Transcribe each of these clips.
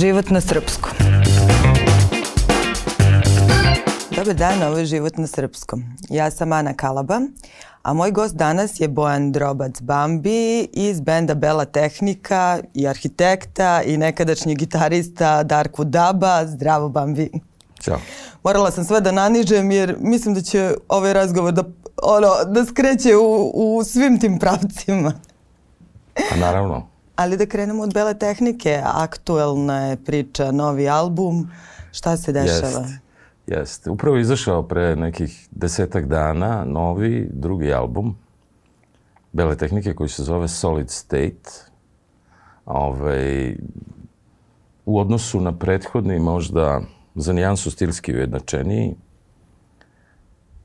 Život na srpskom. Dobar dan, ovo je Život na srpskom. Ja sam Ana Kalaba, a moj gost danas je Bojan Drobac Bambi iz benda Bela Tehnika i arhitekta i nekadašnji gitarista Darko Daba. Zdravo Bambi. Ćao. Morala sam sve da nanižem jer mislim da će ovaj razgovor da, ono, da skreće u, u svim tim pravcima. A naravno. Ali da krenemo od Bele Tehnike. Aktuelna je priča, novi album. Šta se dešava? Jeste. Jeste. Upravo je izašao pre nekih desetak dana novi, drugi album Bele Tehnike koji se zove Solid State. Ove, ovaj, u odnosu na prethodni možda za nijansu stilski ujednačeniji,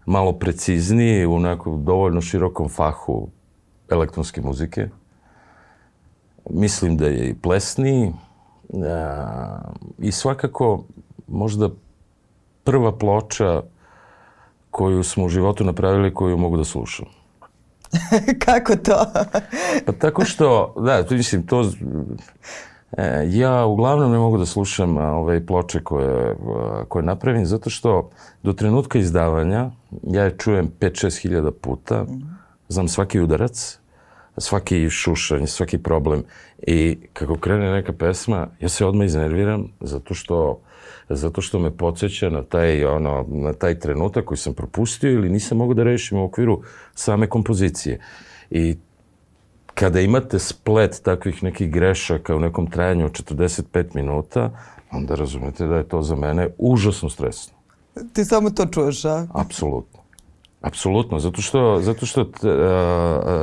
malo precizniji u nekom dovoljno širokom fahu elektronske muzike. Mislim da je i plesniji a, i svakako možda prva ploča koju smo u životu napravili koju mogu da slušam. Kako to? pa tako što, da, mislim, to E, ja uglavnom ne mogu da slušam ove ploče koje, koje napravim, zato što do trenutka izdavanja ja je čujem 5-6 hiljada puta, znam svaki udarac, svaki šušanj, svaki problem i kako krene neka pesma, ja se odmah iznerviram zato što zato što me podsjeća na taj, ono, na taj trenutak koji sam propustio ili nisam mogu da rešim u okviru same kompozicije. I kada imate splet takvih nekih grešaka u nekom trajanju od 45 minuta, onda razumete da je to za mene užasno stresno. Ti samo to čuješ, a? Apsolutno. Apsolutno, zato što, zato što, uh,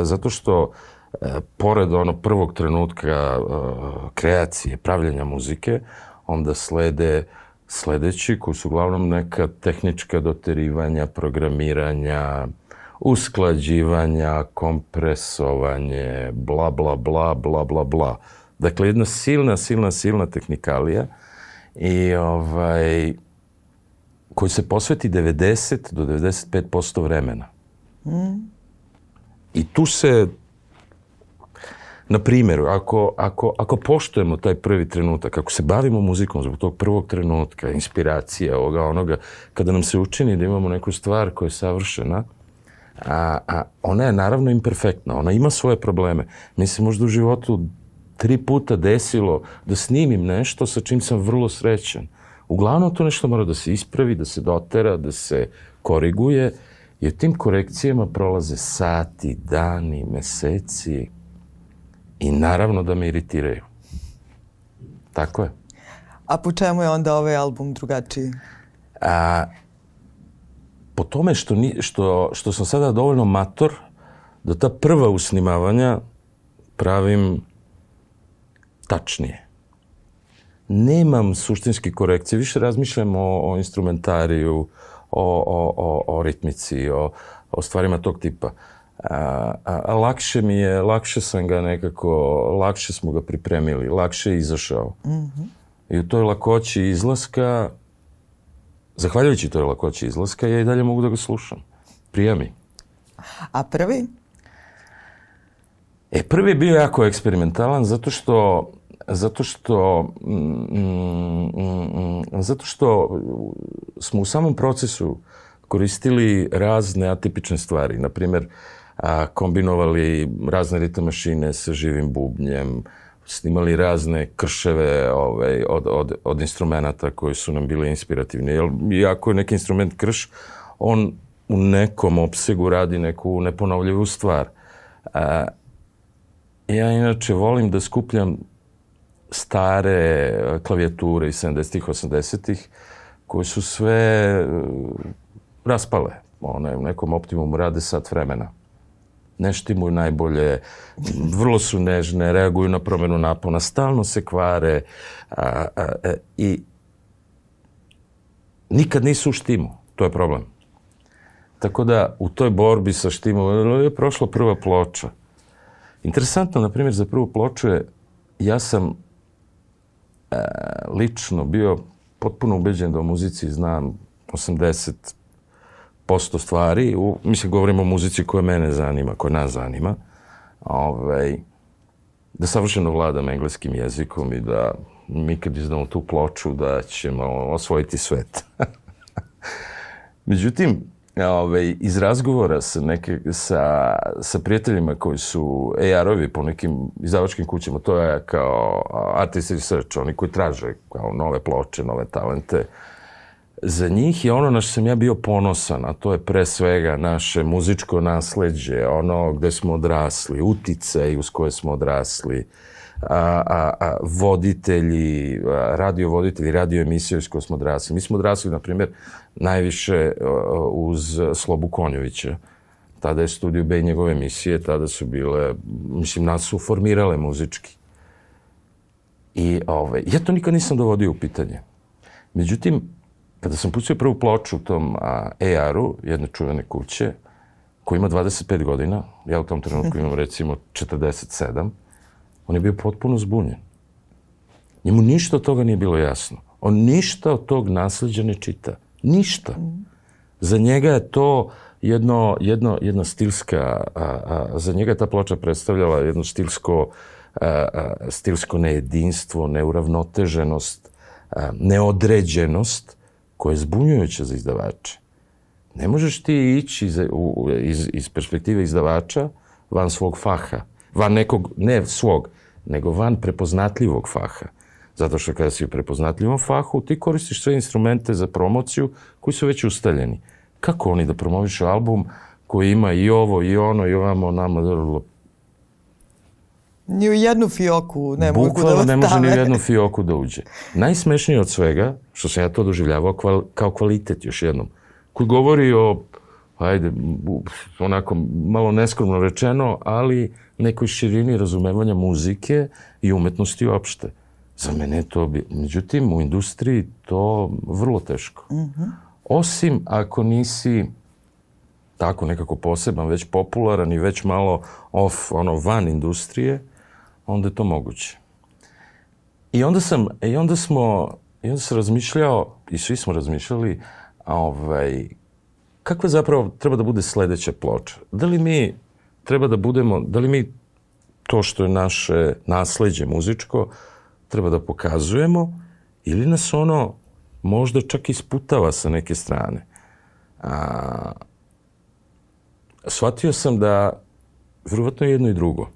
zato što uh, pored ono prvog trenutka kreacije, pravljenja muzike, onda slede sledeći koji su uglavnom neka tehnička doterivanja, programiranja, usklađivanja, kompresovanje, bla, bla, bla, bla, bla, bla. Dakle, jedna silna, silna, silna tehnikalija i ovaj, koji se posveti 90 do 95% vremena. Mm. I tu se, na primjer, ako, ako, ako poštujemo taj prvi trenutak, ako se bavimo muzikom zbog tog prvog trenutka, inspiracija, ovoga, onoga, kada nam se učini da imamo neku stvar koja je savršena, a, a ona je naravno imperfektna, ona ima svoje probleme. Mi se možda u životu tri puta desilo da snimim nešto sa čim sam vrlo srećan. Uglavnom to nešto mora da se ispravi, da se dotera, da se koriguje, jer tim korekcijama prolaze sati, dani, meseci i naravno da me iritiraju. Tako je. A po čemu je onda ovaj album drugačiji? A, po tome što, ni, što, što sam sada dovoljno mator da ta prva usnimavanja pravim tačnije. Nemam suštinske korekcije, više razmišljam o, o instrumentariju, o, o, o, o ritmici, o, o stvarima tog tipa. A, a, a lakše mi je, lakše sam ga nekako, lakše smo ga pripremili, lakše je izašao. Mm -hmm. I u toj lakoći izlaska zahvaljujući toj lakoći izlaska, ja i dalje mogu da ga slušam. Prija mi. A prvi? E, prvi je bio jako eksperimentalan zato što zato što mm, mm, mm, zato što smo u samom procesu koristili razne atipične stvari. Na primjer, kombinovali razne ritam mašine sa živim bubnjem, snimali razne krševe ovaj, od, od, od instrumenta koji su nam bili inspirativni. Jer, iako je neki instrument krš, on u nekom opsegu radi neku neponovljivu stvar. A, ja inače volim da skupljam stare klavijature iz 70-ih, 80-ih, koje su sve uh, raspale. One u nekom optimumu rade sat vremena ne štimuju najbolje, vrlo su nežne, reaguju na promenu napona, stalno se kvare a, a, a, i nikad nisu u štimu. To je problem. Tako da u toj borbi sa štimom je prošla prva ploča. Interesantno, na primjer, za prvu ploču je, ja sam e, lično bio potpuno ubeđen da o muzici znam 80 posto stvari, u, mislim, govorimo o muzici koja mene zanima, koja nas zanima, ovaj, da savršeno vladam engleskim jezikom i da mi kad izdamo tu ploču da ćemo osvojiti svet. Međutim, ove, iz razgovora sa, neke, sa, sa prijateljima koji su AR-ovi po nekim izdavačkim kućama, to je kao artist research, oni koji traže kao nove ploče, nove talente, za njih je ono na što sam ja bio ponosan, a to je pre svega naše muzičko nasledđe, ono gde smo odrasli, utice uz koje smo odrasli, a, a, a, voditelji, a, radio voditelji, radio emisije uz koje smo odrasli. Mi smo odrasli, na primjer, najviše uz Slobu Konjovića. Tada je studio B i njegove emisije, tada su bile, mislim, nas su formirale muzički. I ovaj, ja to nikad nisam dovodio u pitanje. Međutim, kada sam pustio prvu ploču u tom AR-u, jedne čuvene kuće, koji ima 25 godina, ja u tom trenutku imam recimo 47, on je bio potpuno zbunjen. Njemu ništa od toga nije bilo jasno. On ništa od tog nasljeđa ne čita. Ništa. Za njega je to jedno, jedno, jedna stilska, a, a, za njega je ta ploča predstavljala jedno stilsko, a, a, stilsko nejedinstvo, neuravnoteženost, a, neodređenost, koja je zbunjujuća za izdavače. Ne možeš ti ići iz, u, iz, iz perspektive izdavača van svog faha, van nekog, ne svog, nego van prepoznatljivog faha. Zato što kada si u prepoznatljivom fahu, ti koristiš sve instrumente za promociju koji su već ustaljeni. Kako oni da promovišu album koji ima i ovo, i ono, i ovamo, nama, Ni u jednu fioku ne Bukvalno mogu da ostave. ne može ni u jednu fioku da uđe. Najsmešnije od svega, što sam ja to doživljavao kval, kao kvalitet još jednom, koji govori o, ajde, onako malo neskromno rečeno, ali nekoj širini razumevanja muzike i umetnosti uopšte. Za mene je to bi... Međutim, u industriji to vrlo teško. Mm -hmm. Osim ako nisi tako nekako poseban, već popularan i već malo off, ono, van industrije, onda je to moguće. I onda sam, i onda smo, i onda sam razmišljao, i svi smo razmišljali, ovaj, kakva zapravo treba da bude sledeća ploča? Da li mi treba da budemo, da li mi to što je naše nasledđe muzičko treba da pokazujemo ili nas ono možda čak isputava sa neke strane. A, shvatio sam da vjerovatno jedno i drugo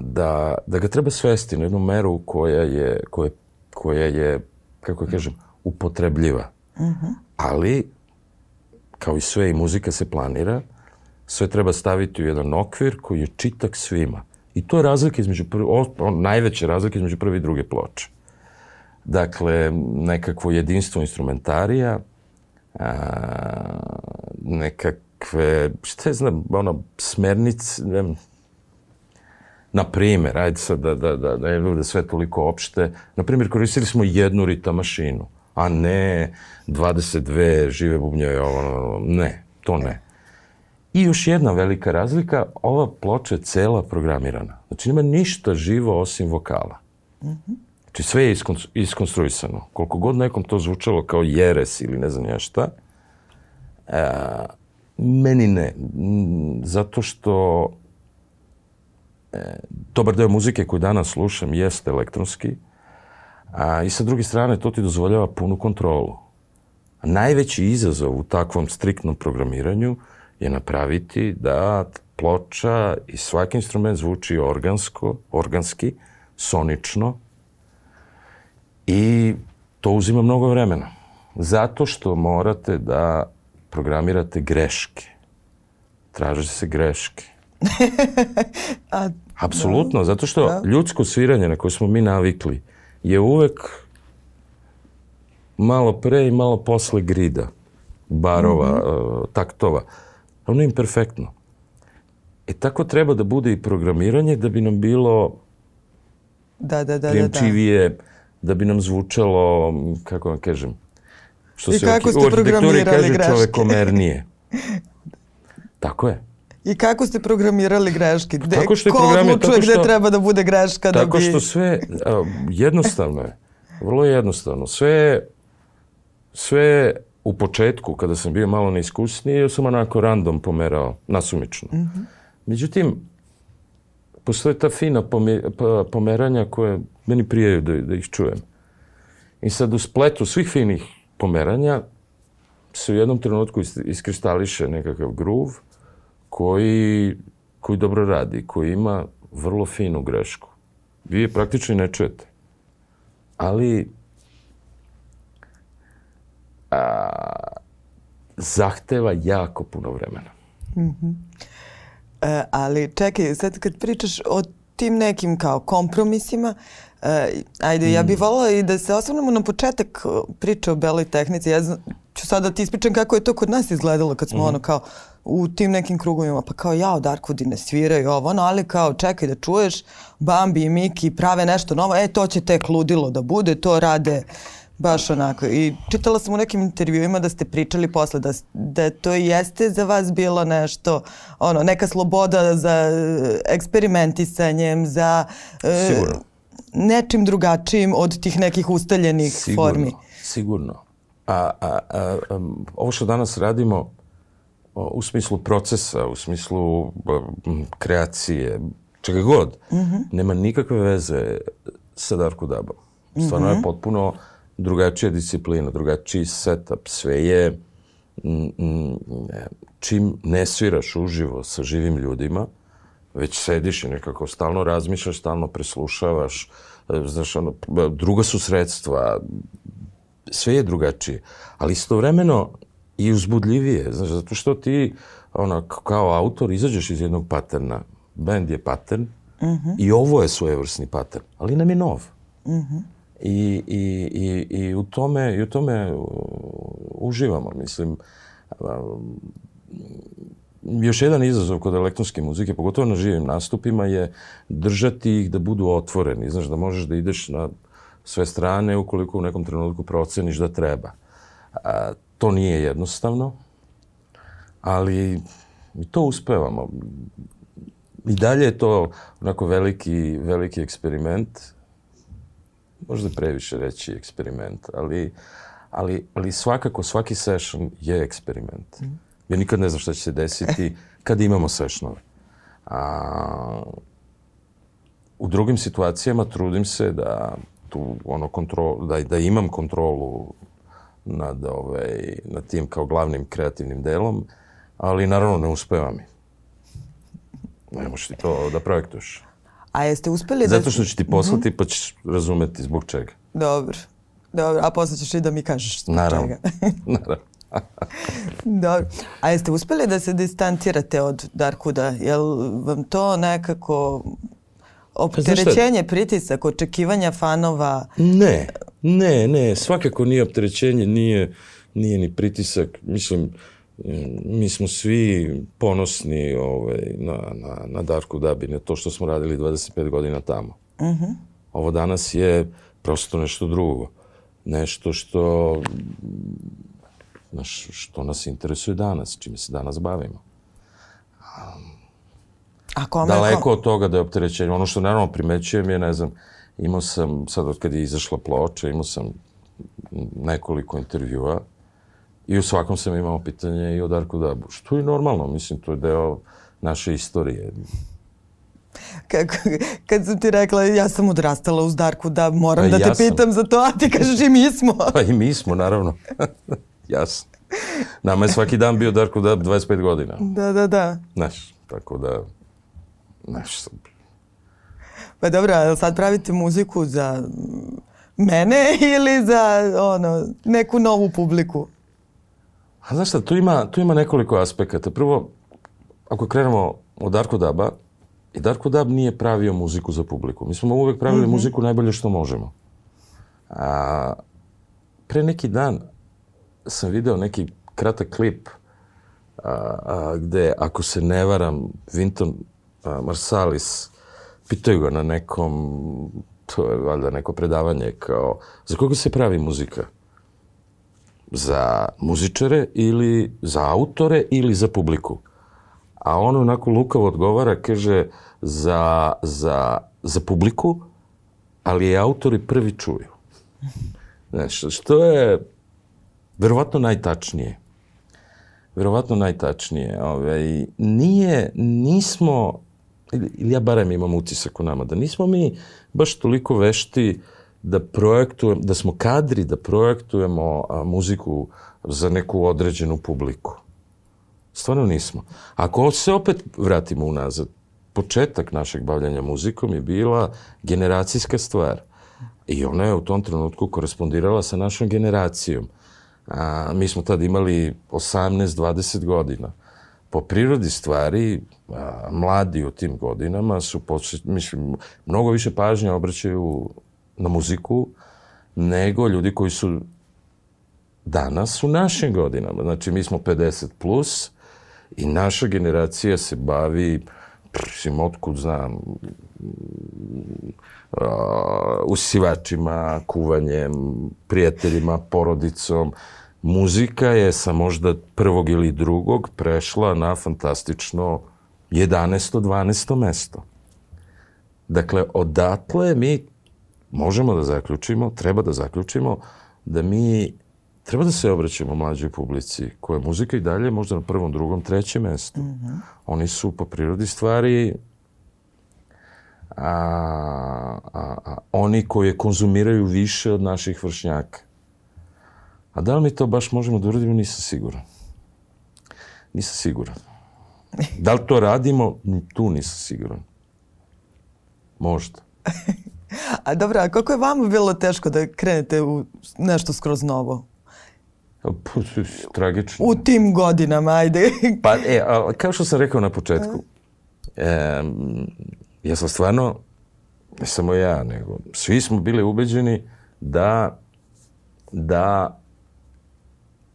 da, da ga treba svesti na jednu meru koja je, koja, koja je kako kažem, upotrebljiva. Uh mhm. -huh. Ali, kao i sve, i muzika se planira, sve treba staviti u jedan okvir koji je čitak svima. I to je razlika između prvi, o, najveća razlika između prve i druge ploče. Dakle, nekakvo jedinstvo instrumentarija, a, nekakve, šta je znam, ono, smernice, ne, Na primjer, ajde sad da, da, da, da bude sve toliko opšte, na primjer koristili smo jednu rita mašinu, a ne 22 žive bubnjeve, ovo, ne, to ne. I još jedna velika razlika, ova ploča je cela programirana. Znači nema ništa živo osim vokala. Mm. Znači sve je iskonstruisano. Koliko god nekom to zvučalo kao jeres ili ne znam ja šta, e, meni ne. Zato što dobar deo muzike koju danas slušam jeste elektronski, a i sa druge strane to ti dozvoljava punu kontrolu. A najveći izazov u takvom striktnom programiranju je napraviti da ploča i svaki instrument zvuči organsko, organski, sonično i to uzima mnogo vremena. Zato što morate da programirate greške. Traže se greške. A Apsolutno, da. zato što da. ljudsko sviranje na koje smo mi navikli je uvek malo pre i malo posle grida, barova, mm -hmm. taktova. Ono je imperfektno. E tako treba da bude i programiranje da bi nam bilo da, da, da, prijemčivije, da, da. da bi nam zvučalo, kako vam kažem, što I se kako u, u arhitekturi kaže greške. čovekomernije. Tako je. I kako ste programirali greške? Gde, tako što je ko odlučuje gde treba da bude greška? Da tako da bi... što sve, jednostavno je, vrlo jednostavno. Sve, sve u početku, kada sam bio malo neiskusniji, ja sam onako random pomerao, nasumično. Mm -hmm. Međutim, postoje ta fina pa, pomeranja koje meni prijaju da, da ih čujem. I sad u spletu svih finih pomeranja se u jednom trenutku iskristališe nekakav gruv koji, koji dobro radi, koji ima vrlo finu grešku. Vi je praktično ne čujete. Ali a, zahteva jako puno vremena. Mm -hmm. e, ali čekaj, sad kad pričaš o tim nekim kao kompromisima, e, ajde, mm. ja bih volila i da se osvrnemo na početak priče o beloj tehnici. Ja znam, ću sada da ti ispričam kako je to kod nas izgledalo kad smo mm. ono kao u tim nekim krugovima, pa kao jao Darkwoodi ne sviraju ovo, ono, ali kao čekaj da čuješ, Bambi i Miki prave nešto novo, e to će tek ludilo da bude, to rade baš onako. I čitala sam u nekim intervjuima da ste pričali posle da, da to jeste za vas bilo nešto, ono, neka sloboda za e, eksperimentisanjem, za e, nečim drugačijim od tih nekih ustaljenih sigurno, formi. Sigurno. A, a, a, a, ovo što danas radimo u smislu procesa, u smislu kreacije, čega god, mm -hmm. nema nikakve veze sa Darko Dabom. Stvarno mm -hmm. je mhm. potpuno drugačija disciplina, drugačiji setup, sve je čim ne sviraš uživo sa živim ljudima, već sediš i nekako stalno razmišljaš, stalno preslušavaš, e, znaš, ono, druga su sredstva, sve je drugačije, ali istovremeno i uzbudljivije, znaš, zato što ti ono, kao autor izađeš iz jednog paterna, band je patern uh mhm. -huh. i ovo je svojevrsni patern, ali nam je nov. Uh mhm. -huh. I, i, i, i, u tome, i u tome uživamo, mislim. Još jedan izazov kod elektronske muzike, pogotovo na živim nastupima, je držati ih da budu otvoreni. Znaš, da možeš da ideš na sve strane ukoliko u nekom trenutku proceniš da treba. A, to nije jednostavno, ali i to uspevamo. I dalje je to onako veliki, veliki eksperiment. Možda previše reći eksperiment, ali, ali, ali svakako svaki session je eksperiment. Mm. Ja nikad ne znam šta će se desiti kad imamo sessionove. A, u drugim situacijama trudim se da tu ono kontrol, da, da imam kontrolu nad, ovaj, nad tim kao glavnim kreativnim delom, ali naravno ne uspeva mi. Ne možeš ti to da projektuješ. A jeste uspeli da... Zato što ću ti poslati mm -hmm. pa ćeš razumeti zbog čega. Dobro. Dobro, a posle ćeš i da mi kažeš zbog naravno. čega. naravno. Dobro. A jeste uspeli da se distancirate od Darkuda? Jel vam to nekako opterećenje, pritisak, očekivanja fanova? Ne, ne, ne, svakako nije opterećenje, nije, nije ni pritisak. Mislim, mi smo svi ponosni ovaj, na, na, na Darku Dabi, na to što smo radili 25 godina tamo. Uh mhm. -huh. Ovo danas je prosto nešto drugo. Nešto što, naš, što nas interesuje danas, čime se danas bavimo. A kome, Daleko od toga da je opterećenje. Ono što naravno primećujem je, ne znam, imao sam, sad od kada je izašla ploča, imao sam nekoliko intervjua i u svakom sam imao pitanje i o Darku Dabu. Što je normalno, mislim, to je deo naše istorije. Kako, kad sam ti rekla, ja sam odrastala uz Darku da moram pa da te sam. pitam za to, a ti kažeš i mi smo. Pa i mi smo, naravno. Jasno. Nama je svaki dan bio Darko Dab 25 godina. Da, da, da. Znaš, tako da... Znaš, Pa dobro, sad pravite muziku za mene ili za ono, neku novu publiku? A znaš šta, tu ima, tu ima nekoliko aspekata. Prvo, ako krenemo od Darko Daba, i Darko Dab nije pravio muziku za publiku. Mi smo uvek pravili mm -hmm. muziku najbolje što možemo. A, pre neki dan sam video neki kratak klip a, a, gde, ako se ne varam, Vinton a, Marsalis pitaju ga na nekom, to je valjda neko predavanje, kao, za koga se pravi muzika? Za muzičare ili za autore ili za publiku? A on onako lukavo odgovara, kaže, za, za, za publiku, ali i autori prvi čuju. Znaš, što je verovatno najtačnije. Verovatno najtačnije. Ovaj, nije, nismo ili, ili ja barem imam utisak u nama, da nismo mi baš toliko vešti da projektujemo, da smo kadri da projektujemo a, muziku za neku određenu publiku. Stvarno nismo. Ako se opet vratimo unazad, početak našeg bavljanja muzikom je bila generacijska stvar. I ona je u tom trenutku korespondirala sa našom generacijom. A, mi smo tad imali 18-20 godina. Po prirodi stvari, a, mladi u tim godinama su, počet, mislim, mnogo više pažnje obraćaju na muziku nego ljudi koji su danas u našim godinama. Znači, mi smo 50 plus i naša generacija se bavi mislim, otkud znam, uh, usivačima, kuvanjem, prijateljima, porodicom. Muzika je sa možda prvog ili drugog prešla na fantastično 11. 12. mesto. Dakle, odatle mi možemo da zaključimo, treba da zaključimo da mi treba da se obraćamo mlađoj publici koja je muzika i dalje možda na prvom, drugom, trećem mestu. Mm -hmm. Oni su po prirodi stvari a, a, a, oni koje konzumiraju više od naših vršnjaka. A da li mi to baš možemo da uradimo, nisam siguran. Nisam siguran. Da li to radimo, tu nisam siguran. Možda. a dobro, a kako je vama bilo teško da krenete u nešto skroz novo? Pa, tragično. U tim godinama, ajde. pa, e, a, kao što sam rekao na početku, e, ja sam stvarno, ne samo ja, nego svi smo bili ubeđeni da, da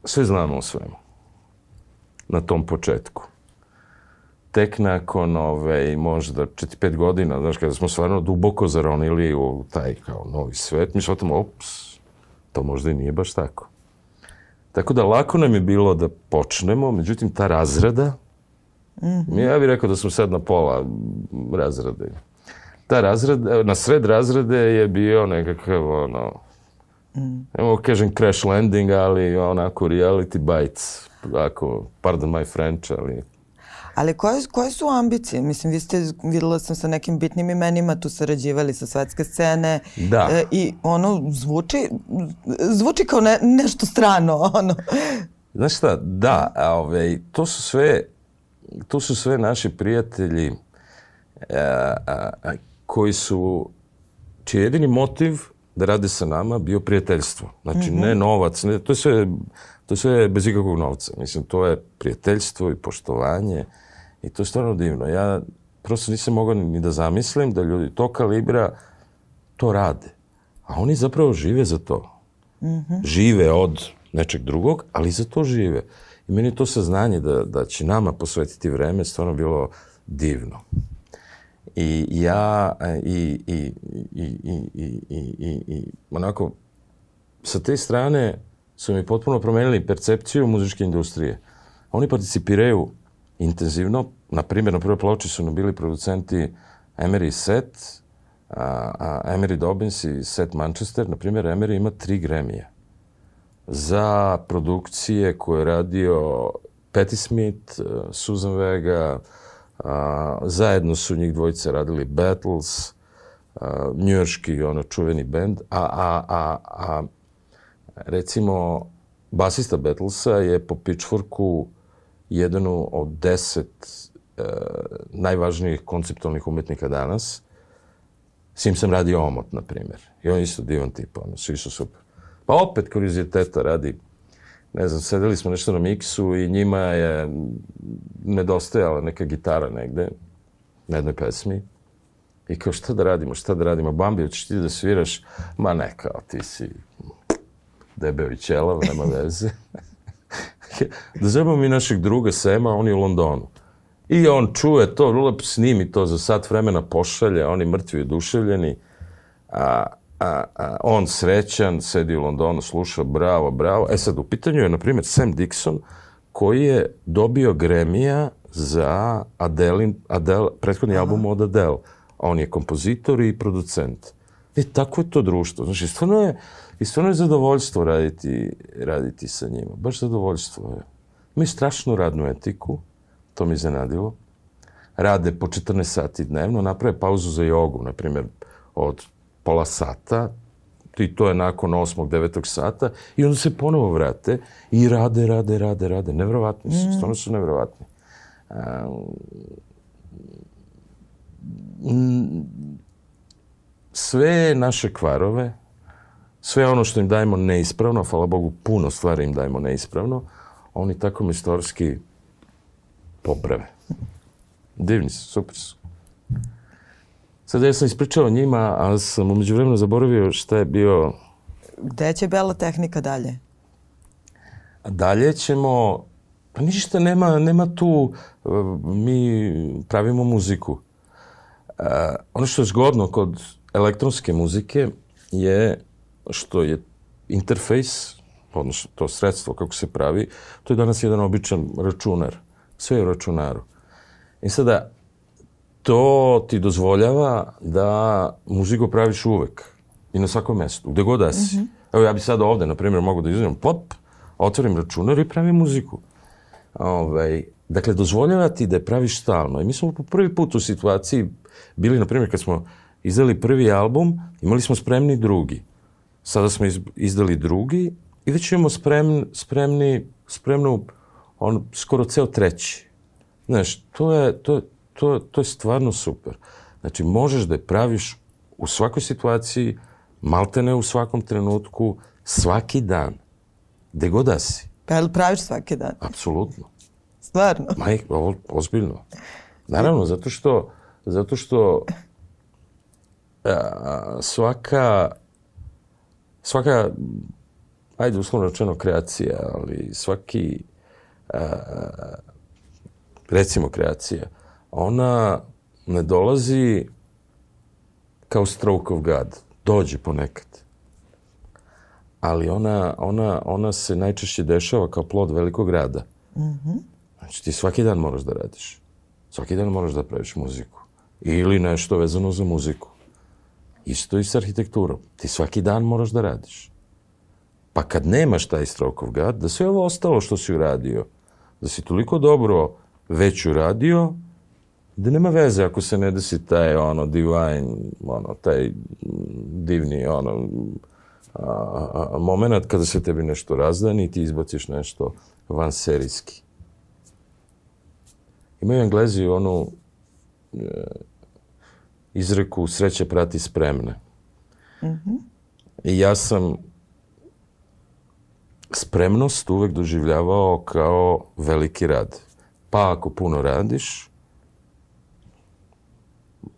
sve znamo o svemu na tom početku. Tek nakon ove, možda 4-5 godina, znaš, kada smo stvarno duboko zaronili u taj kao novi svet, mi shvatamo, ops, to možda i nije baš tako. Tako da lako nam je bilo da počnemo, međutim ta razrada, mm -hmm. ja bih rekao da smo sad na pola razrade. Ta razrada, na sred razrade je bio nekakav ono, mm. ne mogu kažem crash landing, ali onako reality bites, ako, pardon my French, ali Ali koje, koje su ambicije? Mislim, vi ste, videla sam sa nekim bitnim imenima, tu sarađivali sa svetske scene. Da. E, I ono, zvuči, zvuči kao ne, nešto strano, ono. Znaš šta, da, ove, ovaj, to su sve, to su sve naši prijatelji a, a, a, koji su, čiji jedini motiv da rade sa nama bio prijateljstvo. Znači, mm -hmm. ne novac, ne, to je sve to je sve bez ikakvog novca. Mislim, to je prijateljstvo i poštovanje i to je stvarno divno. Ja prosto nisam mogao ni da zamislim da ljudi to kalibra to rade. A oni zapravo žive za to. Mm -hmm. Žive od nečeg drugog, ali za to žive. I meni to saznanje da, da će nama posvetiti vreme stvarno bilo divno. I ja i, i, i, i, i, i, i, i onako sa te strane su mi potpuno promenili percepciju muzičke industrije. Oni participiraju intenzivno. Na primjer, na prvoj ploči su nam bili producenti Emery Set, a, a Emery Dobbins i Set Manchester. Na primjer, Emery ima tri gremije za produkcije koje je radio Patti Smith, Susan Vega, a, zajedno su njih dvojice radili Battles, njujorski ono čuveni bend, a, a, a, a recimo, basista Beatlesa je po Pitchforku jedan od deset e, najvažnijih konceptualnih umetnika danas. S njim sam radio Omot, na primjer. I on isto divan tip, ono, svi su super. Pa opet kurioziteta radi, ne znam, sedeli smo nešto na miksu i njima je nedostajala neka gitara negde, na jednoj pesmi. I kao, šta da radimo, šta da radimo? Bambi, hoćeš ti da sviraš? Ma ne, kao, ti si debeo i ćelav, nema veze. da zebamo mi našeg druga Sema, on je u Londonu. I on čuje to, lep snimi to za sat vremena, pošalje, oni mrtvi oduševljeni, a, a, a on srećan, sedi u Londonu, sluša, bravo, bravo. E sad, u pitanju je, na primjer, Sam Dixon, koji je dobio Gremija za Adelin, Adele, prethodni Aha. album od Adele. On je kompozitor i producent. E, tako je to društvo. Znači, stvarno je, I stvarno je zadovoljstvo raditi, raditi sa njima. Baš zadovoljstvo je. Imaju strašnu radnu etiku, to mi iznenadilo. rade po 14 sati dnevno, naprave pauzu za jogu, na primjer, od pola sata, i to je nakon 8. 9. sata, i onda se ponovo vrate i rade, rade, rade, rade. Nevrovatni su, stvarno su nevrovatni. Um, sve naše kvarove, sve ono što im dajemo neispravno, hvala Bogu, puno stvari im dajemo neispravno, oni tako mistorski poprave. Divni su, super su. Sad ja sam ispričao o njima, a sam umeđu vremenu zaboravio šta je bio... Gde će Bela tehnika dalje? A dalje ćemo... Pa ništa, nema, nema tu... Mi pravimo muziku. Uh, ono što je zgodno kod elektronske muzike je što je interfejs, odnosno to sredstvo kako se pravi, to je danas jedan običan računar. Sve je u računaru. I sada, to ti dozvoljava da muziku praviš uvek i na svakom mestu, gde god da si. Mm -hmm. Evo ja bi sad ovde, na primjer, mogu da izvijem pop, otvorim računar i pravim muziku. Ove, ovaj, dakle, dozvoljava ti da je praviš stalno. I mi smo po prvi put u situaciji bili, na primjer, kad smo izdali prvi album, imali smo spremni drugi. Sada smo izdali drugi i već imamo spremni, spremni, spremnu on, skoro ceo treći. Znaš, to je, to, to, to je stvarno super. Znači, možeš da je praviš u svakoj situaciji, maltene u svakom trenutku, svaki dan, gde god da si. Pa jel praviš svaki dan? Apsolutno. Stvarno? Maj, o, ozbiljno. Naravno, zato što, zato što a, svaka, svaka, ajde uslovno rečeno kreacija, ali svaki, a, recimo kreacija, ona ne dolazi kao stroke of God. Dođe ponekad. Ali ona, ona, ona se najčešće dešava kao plod velikog rada. Mm -hmm. Znači ti svaki dan moraš da radiš. Svaki dan moraš da praviš muziku. Ili nešto vezano za muziku. Isto i sa arhitekturom. Ti svaki dan moraš da radiš. Pa kad nemaš taj stroke of God, da sve ovo ostalo što si uradio, da si toliko dobro već uradio, da nema veze ako se ne desi taj ono divine, ono, taj divni ono, a, a, moment kada se tebi nešto razdani i ti izbaciš nešto van serijski. Imaju Englezi onu e, izreku sreće prati spremne. Mm -hmm. I ja sam spremnost uvek doživljavao kao veliki rad. Pa ako puno radiš,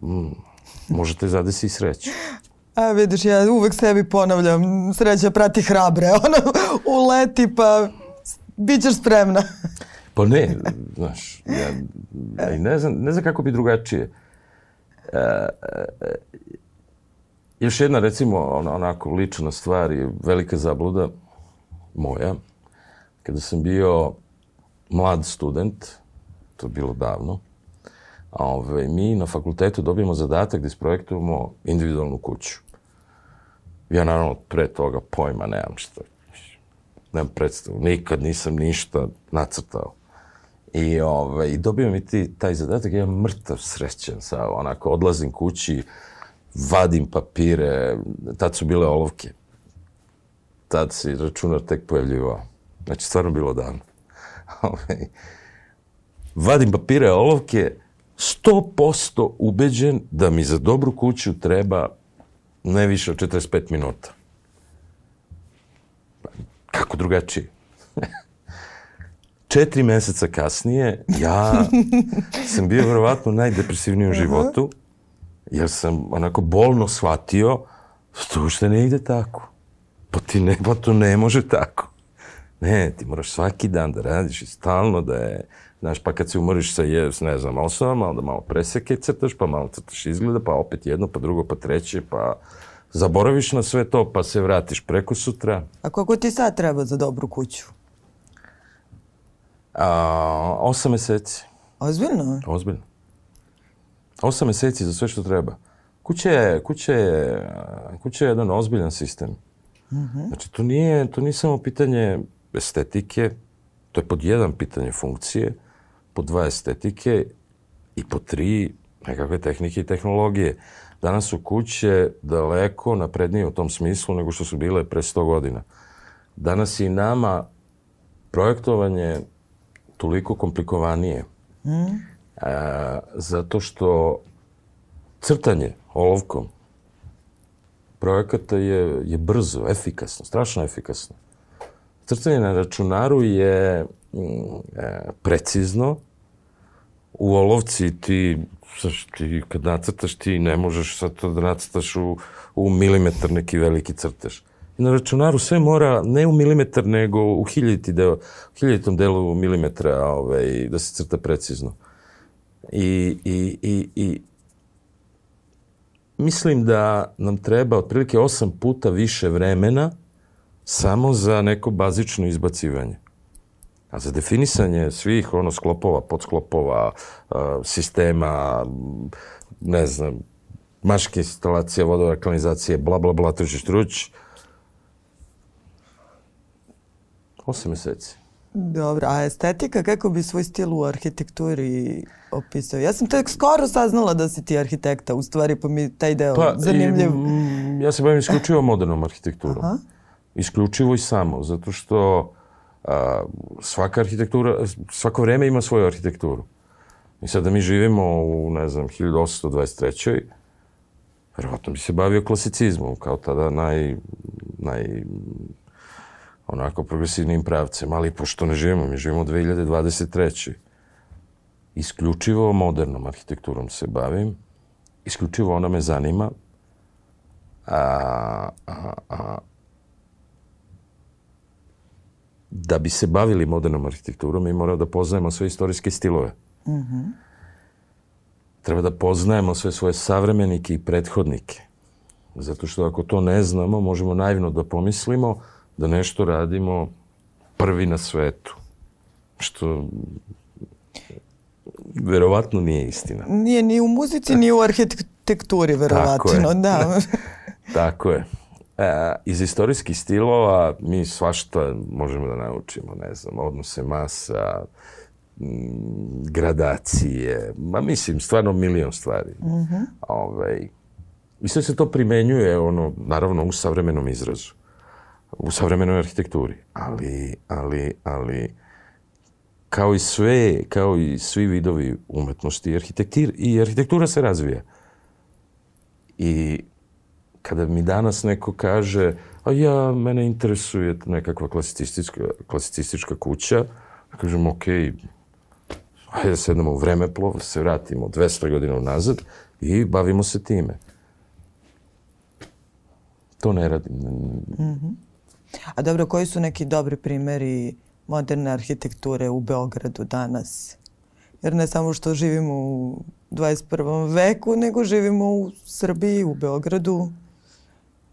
mm, možete zadesi i sreću. A vidiš, ja uvek sebi ponavljam, sreća prati hrabre, ono, uleti pa bit ćeš spremna. pa ne, znaš, ja, ja ne, znam, ne znam kako bi drugačije. E, e, još jedna, recimo, ona, onako lična stvar je velika zabluda moja. Kada sam bio mlad student, to je bilo davno, ove, mi na fakultetu dobijemo zadatak da isprojektujemo individualnu kuću. Ja naravno pre toga pojma nemam šta. Nemam predstavu. Nikad nisam ništa nacrtao. I, ove, i dobijam i ti taj zadatak, ja mrtav srećan sa, onako, odlazim kući, vadim papire, tad su bile olovke. Tad se računar tek pojavljivao. Znači, stvarno bilo davno. vadim papire, olovke, 100% ubeđen da mi za dobru kuću treba ne više od 45 minuta. Kako drugačije? Četiri meseca kasnije ja sam bio verovatno najdepresivniji u životu, jer sam onako bolno shvatio to što ne ide tako. Pa ti ne, pa to ne može tako. Ne, ti moraš svaki dan da radiš i stalno da je Znaš, pa kad se umoriš sa, je, ne znam, osobama, onda malo preseke crtaš, pa malo crtaš izgleda, pa opet jedno, pa drugo, pa treće, pa zaboraviš na sve to, pa se vratiš preko sutra. A koliko ti sad treba za dobru kuću? A, osam meseci. Ozbiljno? Ozbiljno. Osam meseci za sve što treba. Kuća je, kuća je, kuća je jedan ozbiljan sistem. Mm -hmm. Znači, to nije, to nije samo pitanje estetike, to je pod jedan pitanje funkcije, pod dva estetike, I po tri, nekakve tehnike i tehnologije. Danas su kuće daleko naprednije u tom smislu nego što su bile pre 100 godina. Danas i nama projektovanje toliko komplikovanije. Mm. E, zato što crtanje olovkom projekata je, je brzo, efikasno, strašno efikasno. Crtanje na računaru je mm, e, precizno. U olovci ti, saš, ti kad nacrtaš ti ne možeš sad to da nacrtaš u, u milimetar neki veliki crtež. Na računaru sve mora ne u milimetar nego u hiljaditi deo, u hiljaditom delu milimetra ovaj, da se crta precizno. I, i, i, i mislim da nam treba otprilike osam puta više vremena samo za neko bazično izbacivanje. A za definisanje svih ono sklopova, podsklopova, sistema, ne znam, maške instalacije, vodova, kanalizacije, bla, bla, bla, truć, truć, osam meseci. Dobro, a estetika, kako bi svoj stil u arhitekturi opisao? Ja sam tek skoro saznala da si ti arhitekta, u stvari, pa mi taj deo pa, zanimljiv. I, mm, ja se bavim isključivo modernom arhitekturom. Aha. Isključivo i samo, zato što a, svaka arhitektura, svako vreme ima svoju arhitekturu. I sad da mi živimo u, ne znam, 1823. Verovatno bi se bavio klasicizmom, kao tada naj, naj onako progresivnim pravcem, ali pošto ne živimo, mi živimo u 2023. Isključivo modernom arhitekturom se bavim, isključivo ona me zanima, a, a, a, da bi se bavili modernom arhitekturom, mi moramo da poznajemo sve istorijske stilove. Mm -hmm. Treba da poznajemo sve svoje savremenike i prethodnike. Zato što ako to ne znamo, možemo naivno da pomislimo da nešto radimo prvi na svetu. Što verovatno nije istina. Nije ni u muzici, ni u arhitekturi, verovatno. Tako. Da. Tako je. E, iz istorijskih stilova mi svašta možemo da naučimo, ne znam, odnose masa, gradacije, ma mislim, stvarno milion stvari. Mm -hmm. Ove, ovaj, I sve se to primenjuje, ono, naravno, u savremenom izrazu u savremenoj arhitekturi. Ali, ali, ali, kao i sve, kao i svi vidovi umetnosti, arhitektir, i arhitektura se razvija. I kada mi danas neko kaže, a ja, mene interesuje nekakva klasicistička, klasicistička kuća, ja kažem, ok, hajde da sednemo u vremeplov, se vratimo 200 godina nazad i bavimo se time. To ne radim. Mm -hmm. A dobro, koji su neki dobri primeri moderne arhitekture u Beogradu danas? Jer ne samo što živimo u 21. veku, nego živimo u Srbiji, u Beogradu,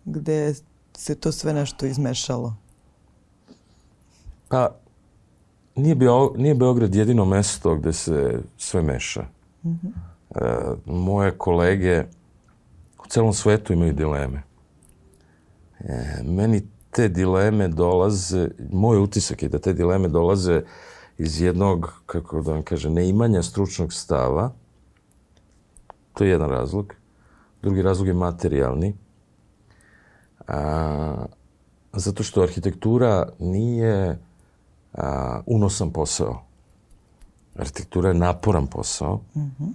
gde se to sve nešto izmešalo. Pa, nije, Beo, nije Beograd jedino mesto gde se sve meša. Mm -hmm. e, moje kolege u celom svetu imaju dileme. E, meni te dileme dolaze, moj utisak je da te dileme dolaze iz jednog, kako da vam kaže, neimanja stručnog stava. To je jedan razlog. Drugi razlog je materijalni. A, zato što arhitektura nije a, unosan posao. Arhitektura je naporan posao mm -hmm.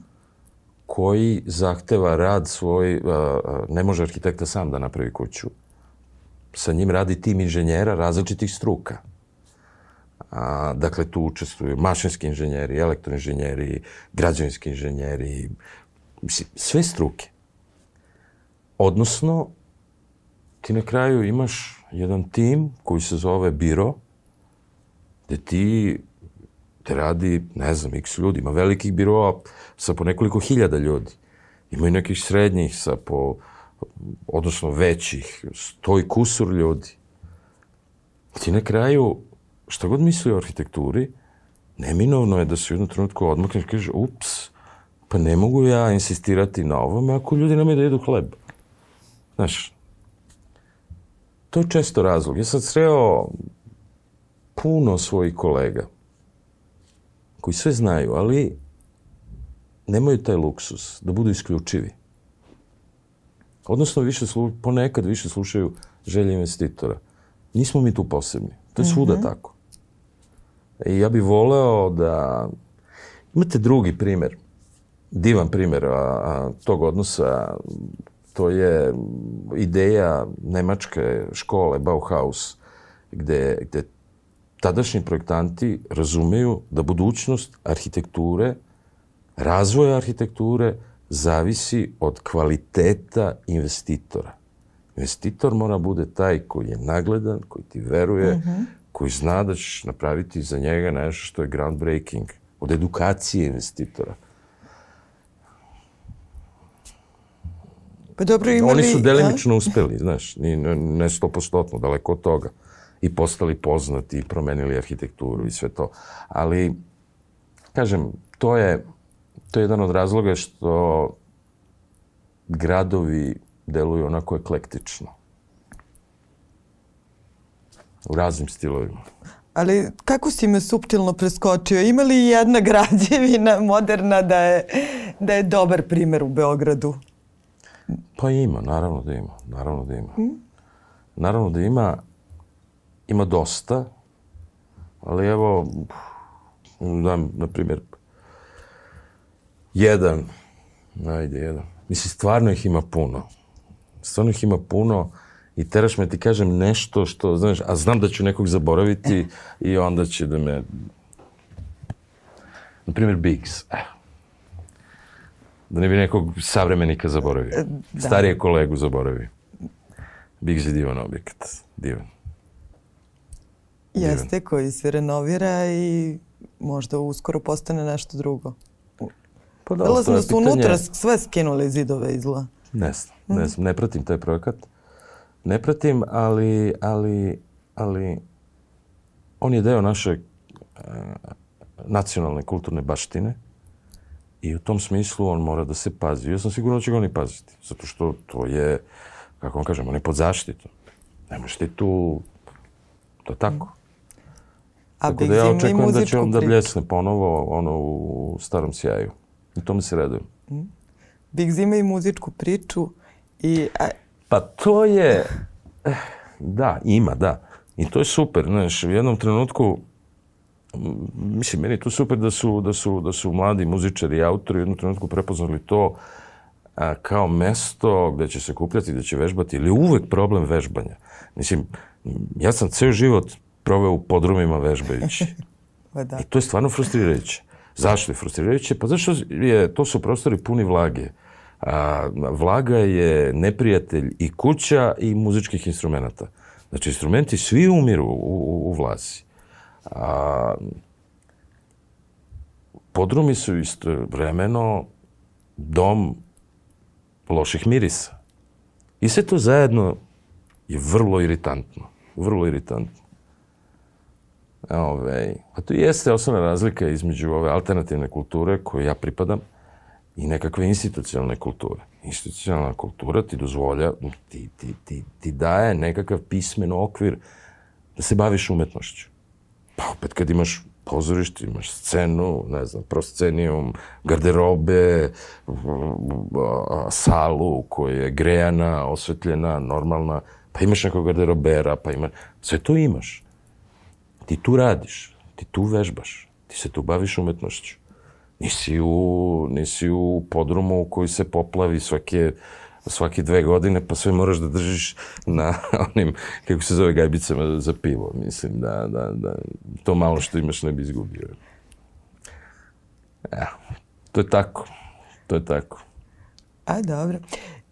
koji zahteva rad svoj, a, a, ne može arhitekta sam da napravi kuću sa njim radi tim inženjera različitih struka. A, dakle, tu učestvuju mašinski inženjeri, elektroinženjeri, građevinski inženjeri, sve struke. Odnosno, ti na kraju imaš jedan tim koji se zove biro, gde ti te radi, ne znam, x ljudi. Ima velikih biroa sa po nekoliko hiljada ljudi. Ima i nekih srednjih sa po odnosno većih, sto i kusur ljudi. Ti na kraju, šta god misli o arhitekturi, neminovno je da se u jednom trenutku odmakneš i kaže, ups, pa ne mogu ja insistirati na ovome ako ljudi nemaju da jedu hleb. Znaš, to je često razlog. Ja sam sreo puno svojih kolega koji sve znaju, ali nemaju taj luksus da budu isključivi. Odnosno, više slu, ponekad više slušaju želje investitora. Nismo mi tu posebni. To je svuda mm -hmm. tako. I ja bih voleo da... Imate drugi primer, divan primer a, a, tog odnosa, to je ideja nemačke škole Bauhaus, gde, gde tadašnji projektanti razumeju da budućnost arhitekture, razvoja arhitekture, zavisi od kvaliteta investitora. Investitor mora bude taj koji je nagledan, koji ti veruje, mm -hmm. koji zna da ćeš napraviti za njega nešto što je groundbreaking, od edukacije investitora. Pa dobro imali... Oni su delimično uspeli, znaš, ni, ne stopostotno, daleko od toga. I postali poznati, i promenili arhitekturu i sve to. Ali, kažem, to je, to je jedan od razloga što gradovi deluju onako eklektično. U raznim stilovima. Ali kako si me suptilno preskočio? Ima li jedna građevina moderna da je, da je dobar primer u Beogradu? Pa ima, naravno da ima. Naravno da ima. Hmm? Naravno da ima. Ima dosta. Ali evo, znam, na primjer, jedan, ajde, jedan. Mislim, stvarno ih ima puno. Stvarno ih ima puno i teraš me ti kažem nešto što, znaš, a znam da ću nekog zaboraviti i onda će da me... Na primjer, Biggs. Eh. Da ne bi nekog savremenika zaboravio. E, da. Starije kolegu zaboravio. Biggs je divan objekat. Divan. Jeste, koji se renovira i možda uskoro postane nešto drugo. Pa da, Dala sam da su pitanje... unutra sve skinuli zidove izla. Ne znam, ne znam, ne pratim taj projekat. Ne pratim, ali, ali, ali on je deo naše uh, nacionalne kulturne baštine i u tom smislu on mora da se pazi. Ja sam siguran da će ga oni paziti, zato što to je, kako vam kažem, on je pod zaštitom. Ne možete tu, to je tako. A tako da ja očekujem da će on da bljesne ponovo ono u starom sjaju. I tome se radujem. Mm. Big ima i muzičku priču i... A... Pa to je... Eh, da, ima, da. I to je super, znaš, u jednom trenutku mislim, meni je to super da su, da su, da su mladi muzičari i autori u jednom trenutku prepoznali to a, kao mesto gde će se kupljati, gde će vežbati, ili uvek problem vežbanja. Mislim, ja sam ceo život proveo u podrumima vežbajući. pa da. I to je stvarno frustrirajuće. Zašto je frustrirajuće? Pa zašto je, to su prostori puni vlage. A, vlaga je neprijatelj i kuća i muzičkih instrumenta. Znači, instrumenti svi umiru u, u, u vlasi. A, podrumi su isto vremeno dom loših mirisa. I sve to zajedno je vrlo iritantno. Vrlo iritantno. Ove, a to jeste osnovna razlika između ove alternativne kulture koje ja pripadam i nekakve institucionalne kulture. Institucionalna kultura ti dozvolja, ti, ti, ti, ti daje nekakav pismen okvir da se baviš umetnošću. Pa opet kad imaš pozorište, imaš scenu, ne znam, proscenijum, garderobe, salu koja je grejana, osvetljena, normalna, pa imaš nekog garderobera, pa imaš... Sve to imaš. Ti tu radiš, ti tu vežbaš, ti se tu baviš umetnošću. Nisi u, nisi u podrumu koji se poplavi svake, svake dve godine, pa sve moraš da držiš na onim, kako se zove, gajbicama za pivo. Mislim da, da, da to malo što imaš ne bi izgubio. Ja, to je tako. To je tako. A, dobro.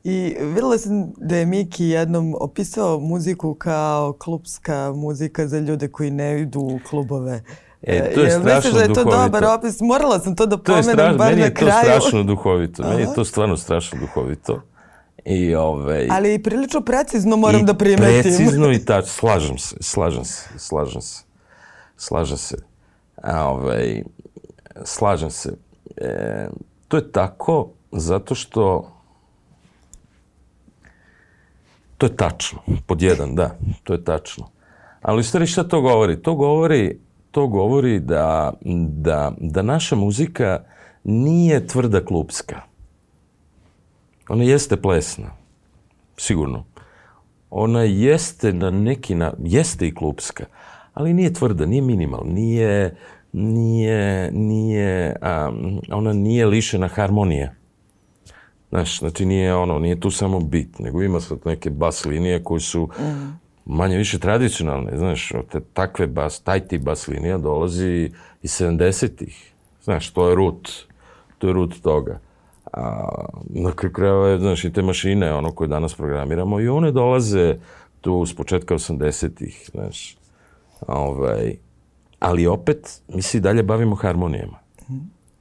I videla sam da je Miki jednom opisao muziku kao klubska muzika za ljude koji ne idu u klubove. E, to je strašno duhovito. da je to dobar opis? Morala sam to da pomenem to straš, bar na kraju. Meni je to strašno duhovito. Meni je to stvarno strašno duhovito. I, ove, Ali i prilično precizno moram da primetim. Precizno i tač, slažem se, slažem se, slažem se. Slažem se. A, ovaj, slažem se. E, to je tako zato što To je tačno. Pod jedan, da. To je tačno. Ali u stvari šta to govori? To govori, to govori da, da, da naša muzika nije tvrda klupska. Ona jeste plesna, sigurno. Ona jeste na neki na, jeste i klupska, ali nije tvrda, nije minimal, nije, nije, nije, um, ona nije lišena harmonije. Znaš, znači nije ono, nije tu samo bit, nego ima sad neke bas linije koje su mm. manje više tradicionalne, znaš, te takve bas, taj tip bas linija dolazi iz 70-ih. Znaš, to je rut, to je rut toga. A na kraju krajeva, znaš, i te mašine, ono koje danas programiramo, i one dolaze tu s početka 80-ih, znaš. Ovaj, ali opet, mi se i dalje bavimo harmonijama.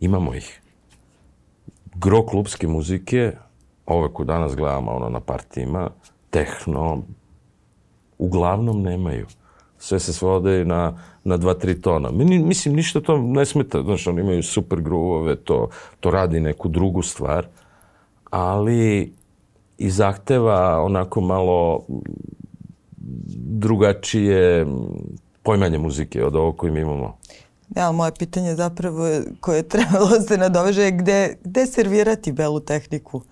Imamo ih. Gro klubske muzike, ove koje danas gledamo ono, na partijima, tehno, uglavnom nemaju. Sve se svode na, na dva, tri tona. Meni, mislim, ništa to ne smeta. Znaš, oni imaju super gruvove, to, to radi neku drugu stvar, ali i zahteva onako malo drugačije poimanje muzike od ovog koji mi imamo. Ja, moje pitanje zapravo koje je trebalo se nadoveže je gde, gde servirati belu tehniku?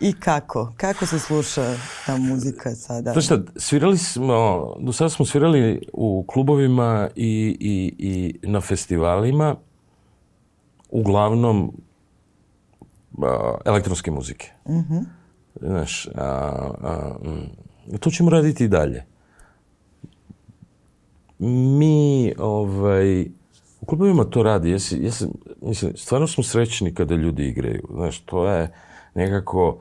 I kako? Kako se sluša ta muzika sada? Znaš šta, svirali smo, do sada smo svirali u klubovima i, i, i na festivalima, uglavnom a, elektronske muzike. Mm -hmm. Znaš, a, a, to ćemo raditi i dalje. Mi, ovaj, u klubovima to radi. Jesi, jesi, mislim, stvarno smo srećni kada ljudi igraju. Znaš, to je nekako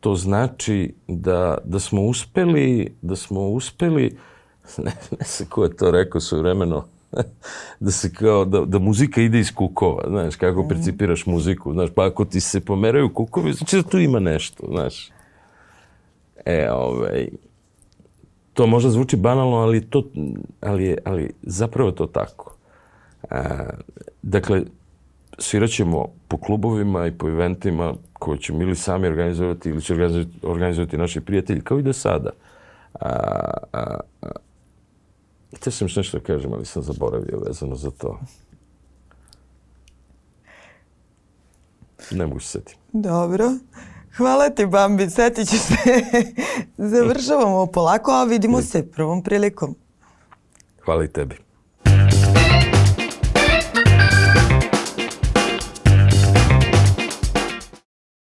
to znači da, da smo uspeli, da smo uspeli, ne, ne se ko je to rekao vremeno, da se kao, da, da muzika ide iz kukova, znaš, kako mm. percipiraš muziku, znaš, pa ako ti se pomeraju kukovi, znači da tu ima nešto, znaš. E, ovaj, to možda zvuči banalno, ali, to, ali, ali zapravo je to tako. A, dakle, svirat ćemo po klubovima i po eventima koje ćemo ili sami organizovati ili će organizovati, organizovati naši prijatelji, kao i do sada. A, a, a, Htio sam još nešto da kažem, ali sam zaboravio vezano za to. Ne mogu se setiti. Dobro. Hvala ti, Bambi. Setit ću se. Završavamo polako, a vidimo se prvom prilikom. Hvala i tebi.